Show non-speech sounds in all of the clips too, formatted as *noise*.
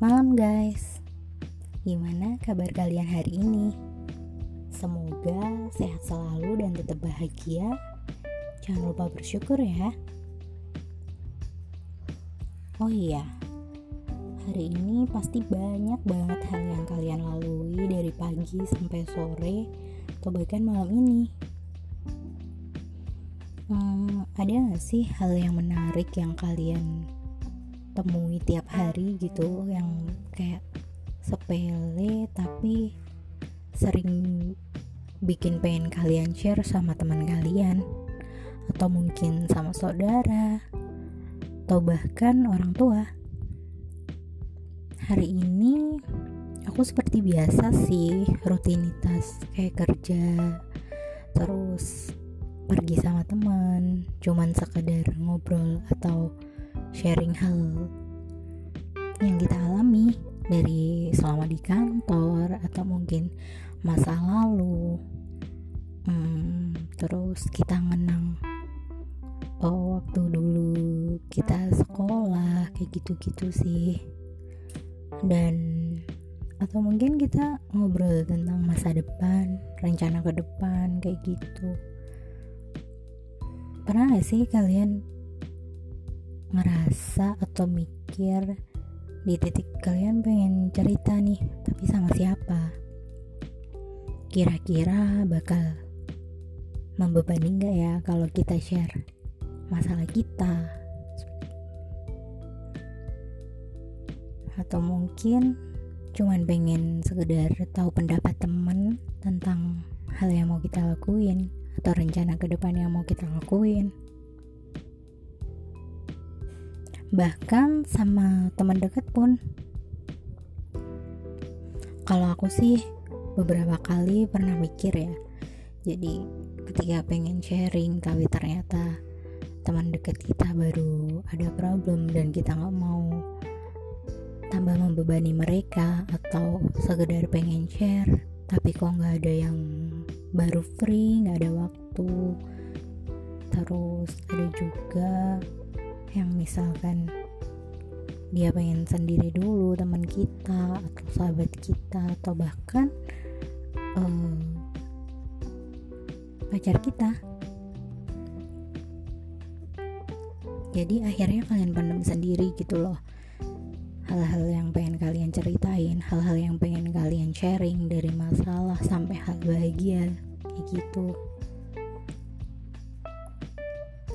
malam guys. Gimana kabar kalian hari ini? Semoga sehat selalu dan tetap bahagia. Jangan lupa bersyukur ya. Oh iya Hari ini pasti banyak banget hal yang kalian lalui Dari pagi sampai sore Atau bahkan malam ini. Hmm, Ada gak sih hal yang menarik yang kalian temui tiap hari gitu yang kayak sepele tapi sering bikin pengen kalian share sama teman kalian. Atau mungkin sama saudara. Atau bahkan orang tua. Hari ini aku seperti biasa sih rutinitas kayak kerja terus pergi sama teman cuman sekedar ngobrol atau sharing hal yang kita alami dari selama di kantor atau mungkin masa lalu. Hmm, terus kita menang oh waktu dulu kita sekolah kayak gitu-gitu sih. Dan atau mungkin kita ngobrol tentang masa depan rencana ke depan kayak gitu. Pernah gak sih kalian ngerasa atau mikir di titik kalian pengen cerita nih tapi sama siapa? Kira-kira bakal membebani nggak ya kalau kita share masalah kita? Atau mungkin cuman pengen sekedar tahu pendapat temen tentang hal yang mau kita lakuin atau rencana ke depan yang mau kita lakuin bahkan sama teman dekat pun. Kalau aku sih beberapa kali pernah mikir ya. Jadi ketika pengen sharing tapi ternyata teman dekat kita baru ada problem dan kita nggak mau tambah membebani mereka atau sekedar pengen share tapi kok nggak ada yang baru free nggak ada waktu. Terus ada juga yang misalkan dia pengen sendiri dulu teman kita atau sahabat kita atau bahkan um, pacar kita. Jadi akhirnya kalian pendam sendiri gitu loh. Hal-hal yang pengen kalian ceritain hal-hal yang pengen kalian sharing dari masalah sampai hal bahagia kayak gitu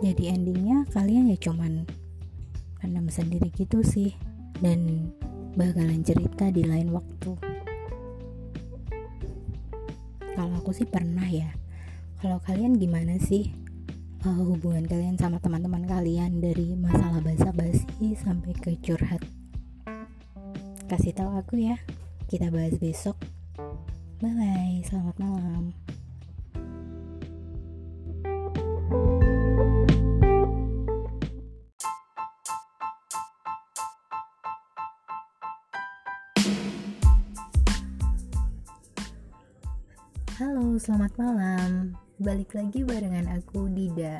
jadi endingnya kalian ya cuman pendam sendiri gitu sih. Dan bakalan cerita di lain waktu. Kalau aku sih pernah ya. Kalau kalian gimana sih uh, hubungan kalian sama teman-teman kalian dari masalah basa-basi sampai ke curhat? Kasih tahu aku ya. Kita bahas besok. Bye bye selamat malam Selamat malam. Balik lagi barengan aku Dida.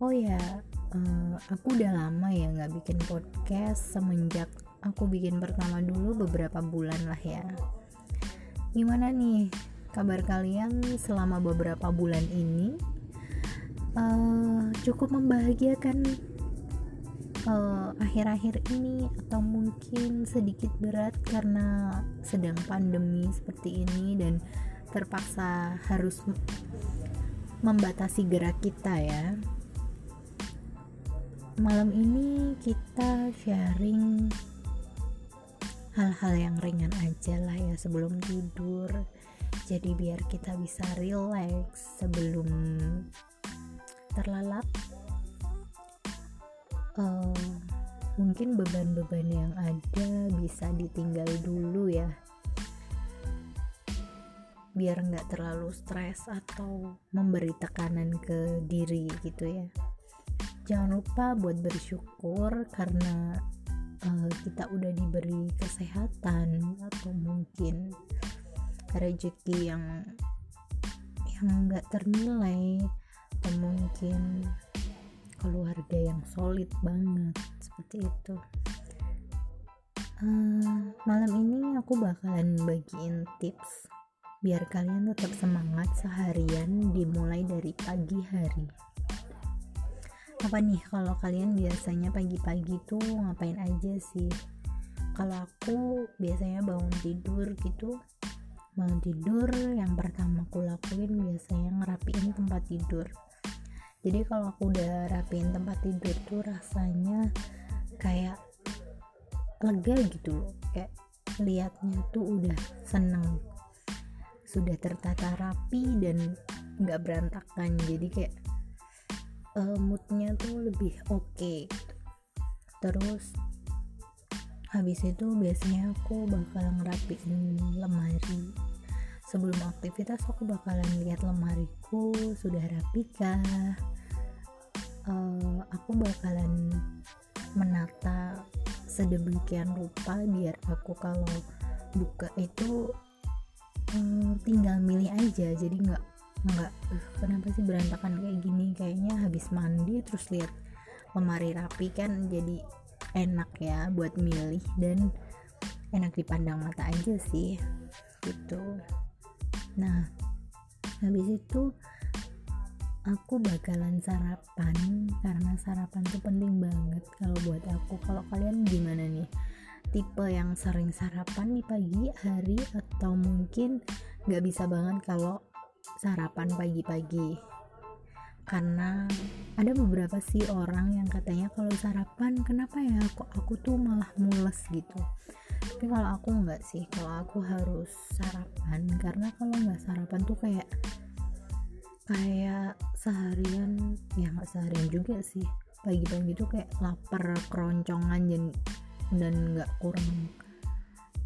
Oh ya, uh, aku udah lama ya nggak bikin podcast semenjak aku bikin pertama dulu beberapa bulan lah ya. Gimana nih kabar kalian selama beberapa bulan ini? Uh, cukup membahagiakan uh, akhir-akhir ini atau mungkin sedikit berat karena sedang pandemi seperti ini dan terpaksa harus membatasi gerak kita ya. Malam ini kita sharing hal-hal yang ringan aja lah ya sebelum tidur. Jadi biar kita bisa relax sebelum terlalap uh, mungkin beban-beban yang ada bisa ditinggal dulu ya biar nggak terlalu stres atau memberi tekanan ke diri gitu ya. Jangan lupa buat bersyukur karena uh, kita udah diberi kesehatan atau mungkin rezeki yang yang nggak ternilai atau mungkin keluarga yang solid banget seperti itu. Uh, malam ini aku bakalan bagiin tips biar kalian tetap semangat seharian dimulai dari pagi hari. Apa nih kalau kalian biasanya pagi-pagi tuh ngapain aja sih? Kalau aku biasanya bangun tidur gitu. Bangun tidur yang pertama aku lakuin biasanya ngerapiin tempat tidur. Jadi kalau aku udah rapiin tempat tidur tuh rasanya kayak lega gitu kayak liatnya tuh udah seneng sudah tertata rapi dan nggak berantakan. Jadi kayak uh, moodnya tuh lebih oke okay. terus habis itu biasanya aku bakal ngerapiin lemari. Sebelum aktivitas aku bakalan lihat lemariku sudah rapikah uh, aku bakalan menata sedemikian rupa biar aku kalau buka itu tinggal milih aja. Jadi nggak nggak uh, kenapa sih berantakan kayak gini? Kayaknya habis mandi terus lihat lemari rapi kan jadi enak ya buat milih dan enak dipandang mata aja sih. Gitu. Nah habis itu aku bakalan sarapan karena sarapan tuh penting banget kalau buat aku. Kalau kalian gimana nih tipe yang sering sarapan di pagi hari atau mungkin nggak bisa banget kalau sarapan pagi-pagi? Karena ada beberapa sih orang yang katanya kalau sarapan kenapa ya kok aku tuh malah mules gitu? Tapi kalau aku nggak sih kalau aku harus sarapan karena kalau nggak sarapan tuh kayak kayak seharian ya nggak seharian juga sih. Pagi-pagi tuh kayak lapar keroncongan dan dan nggak kurang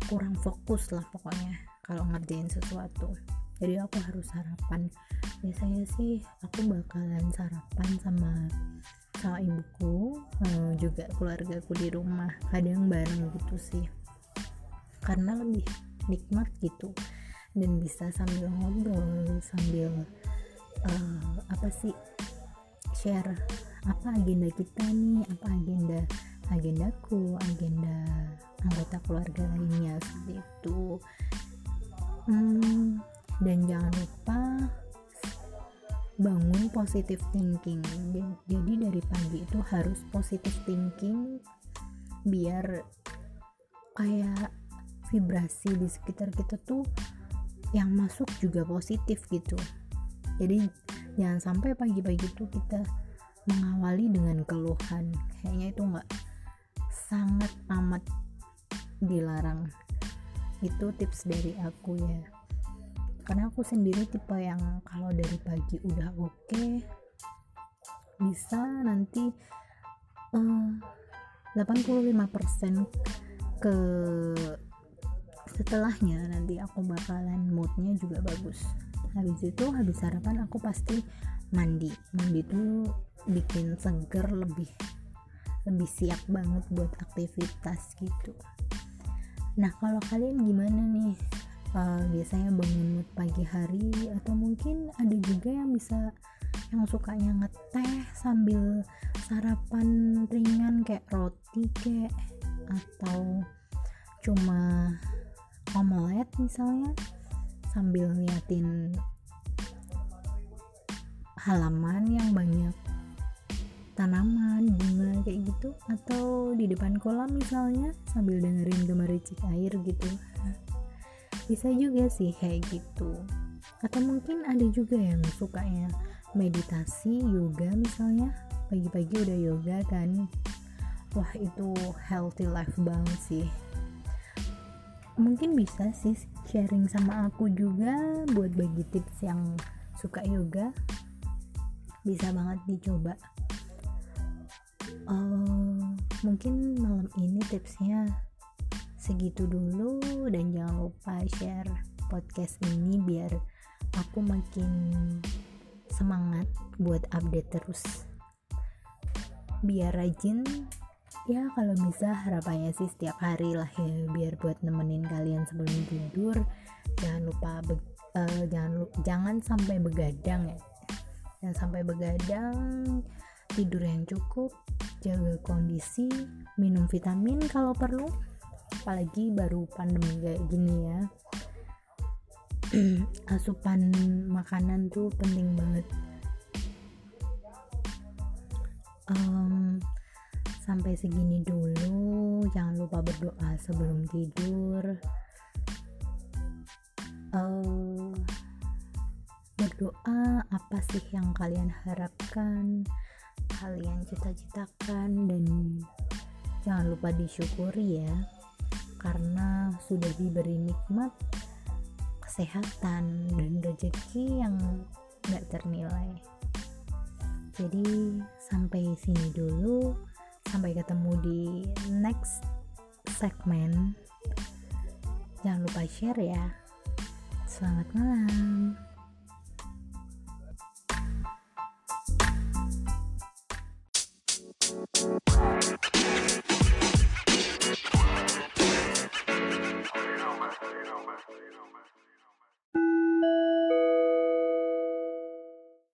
kurang fokus lah pokoknya kalau ngerjain sesuatu. Jadi aku harus sarapan. Biasanya sih aku bakalan sarapan sama sama ibuku eh, juga keluargaku di rumah. Kadang bareng gitu sih. Karena lebih nikmat gitu. Dan bisa sambil ngobrol sambil uh, apa sih share apa agenda kita nih apa agenda agendaku agenda anggota keluarga lainnya seperti itu. Hmm, dan jangan lupa bangun positive thinking. Jadi dari pagi itu harus positive thinking biar kayak vibrasi di sekitar kita tuh yang masuk juga positif gitu. Jadi jangan sampai pagi-pagi itu kita mengawali dengan keluhan. Kayaknya itu nggak sangat amat dilarang. Itu tips dari aku ya. Karena aku sendiri tipe yang kalau dari pagi udah oke okay, bisa nanti uh, eh, 85% ke setelahnya nanti aku bakalan moodnya juga bagus. Habis itu habis sarapan aku pasti mandi. Mandi tuh bikin seger lebih lebih siap banget buat aktivitas gitu. Nah kalau kalian gimana nih? Uh, biasanya bangun mood pagi hari atau mungkin ada juga yang bisa yang sukanya ngeteh sambil sarapan ringan kayak roti kayak atau cuma omelet misalnya sambil liatin halaman yang banyak tanaman bunga kayak gitu. Atau di depan kolam misalnya sambil dengerin gemericik air gitu. Bisa juga sih kayak gitu. Atau mungkin ada juga yang sukanya meditasi yoga misalnya. Pagi-pagi udah yoga kan. Wah itu healthy life banget sih. Mungkin bisa sih sharing sama aku juga buat bagi tips yang suka yoga. Bisa banget dicoba mungkin malam ini tipsnya segitu dulu dan jangan lupa share podcast ini biar aku makin semangat buat update terus. Biar rajin ya kalau bisa harapannya sih setiap hari lah ya biar buat nemenin kalian sebelum tidur. Jangan lupa uh, jangan jangan sampai begadang ya. Jangan sampai begadang tidur yang cukup jaga kondisi minum vitamin kalau perlu apalagi baru pandemi kayak gini ya. *clears throat* Asupan makanan tuh penting banget. Um, sampai segini dulu jangan lupa berdoa sebelum tidur. Uh, berdoa apa sih yang kalian harapkan kalian cita-citakan dan jangan lupa disyukuri ya karena sudah diberi nikmat kesehatan dan rezeki yang gak ternilai. Jadi sampai sini dulu. Sampai ketemu di next segmen. Jangan lupa share ya. Selamat malam